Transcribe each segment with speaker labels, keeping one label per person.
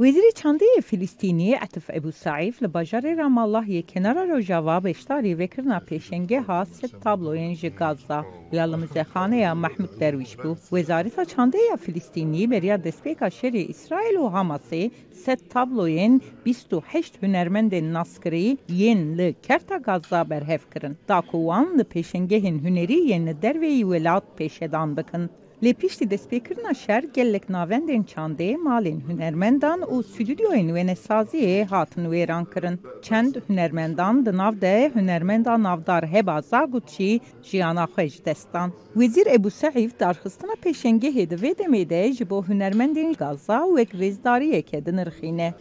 Speaker 1: وزیر چنده فلسطینی عطف ابو سعیف لباجار رام الله یک کنار رو جواب اشتاری وکرنا پیشنگه ها ست تابلوین جگازا یالمز خانه محمود درویش بو وزارت چنده فلسطینی بریا دسپیکا شری اسرائیل و حماسی ست تابلوین 28 هنرمند ناسکری ین ل کرتا گازا برهف کرن داکوان ل پیشنگه هنری ین دروی ولات پیشدان بکن Lepiŝti de spekrina şer gelek navendên çandê malên hunermendan û stüdyoyên wênesaziyê e hatin wêran kirin. Çend hunermendan di nav de navdar heba Zagutçî jiyana xwe destan. Wezîr Ebu Seîv darxistina pêşengehê di vê demê de ji bo hunermendên Gaza wek wêzdariyeke dinirxîne.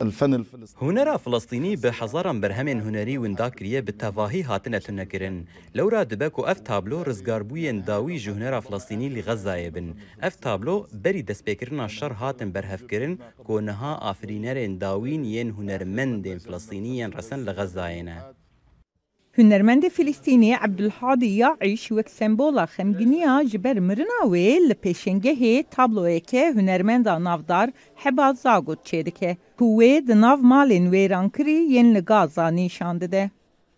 Speaker 2: Hunera Filistînî bi hezaran berhemên hunerî winda kiriye bi tevahî hatine tune kirin. Lewra dibe ku ev tablo rizgarbûyên dawî ji hunera li Gazayê e bin. دکن اف تابلو بری دەستپێکردنا شەر هاتن بەرهەفکردن کۆ نەها ئافرینەرێن داوین یەن هوەرمەندێن فلستینیەن ڕەسەن لە غەزایەنە.
Speaker 1: هوەرمەندی فلیستینی عبدولحادی یاعیش وەک سمبۆڵە خەمگنیە ji ber mirinawê li pêşengehê tabloyeke hunermenda navdar heba zagot çêdike ku wê di nav malên wêrankirî yên li gaza nîşan dide.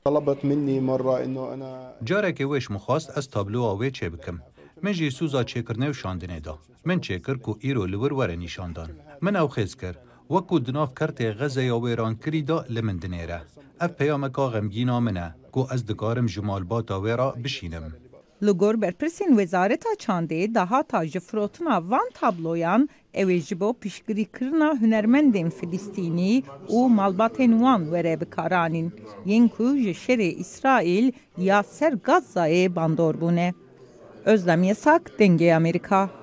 Speaker 3: طلبت مني مرة إنه أنا
Speaker 4: جارك ويش مخواست أس تابلوها وي چه بكم من جی سوزا چێکردنێ و شاندنێ دا من چێکرد و ئیرۆ لور وەرە نیشاندان من ئەو خێز کرد وەکو دناف کەرتێ غەزە یا وێرانکریدا لە من دنێرە ئەف پەیامەکە غەمگینا منە کو ئەس دکارم ji malbata wê re bişînim.
Speaker 1: Li gor berpirsên wezareta çandê dahata ji firotina van tabloyan ew ji bo pişgirîkirina hunermendên Filistînî û malbatên wan were bikaranîn. Yên ku ji şerê İsrail ya ser Gazayê bandor bûne. Özlem Yasak, Denge Amerika.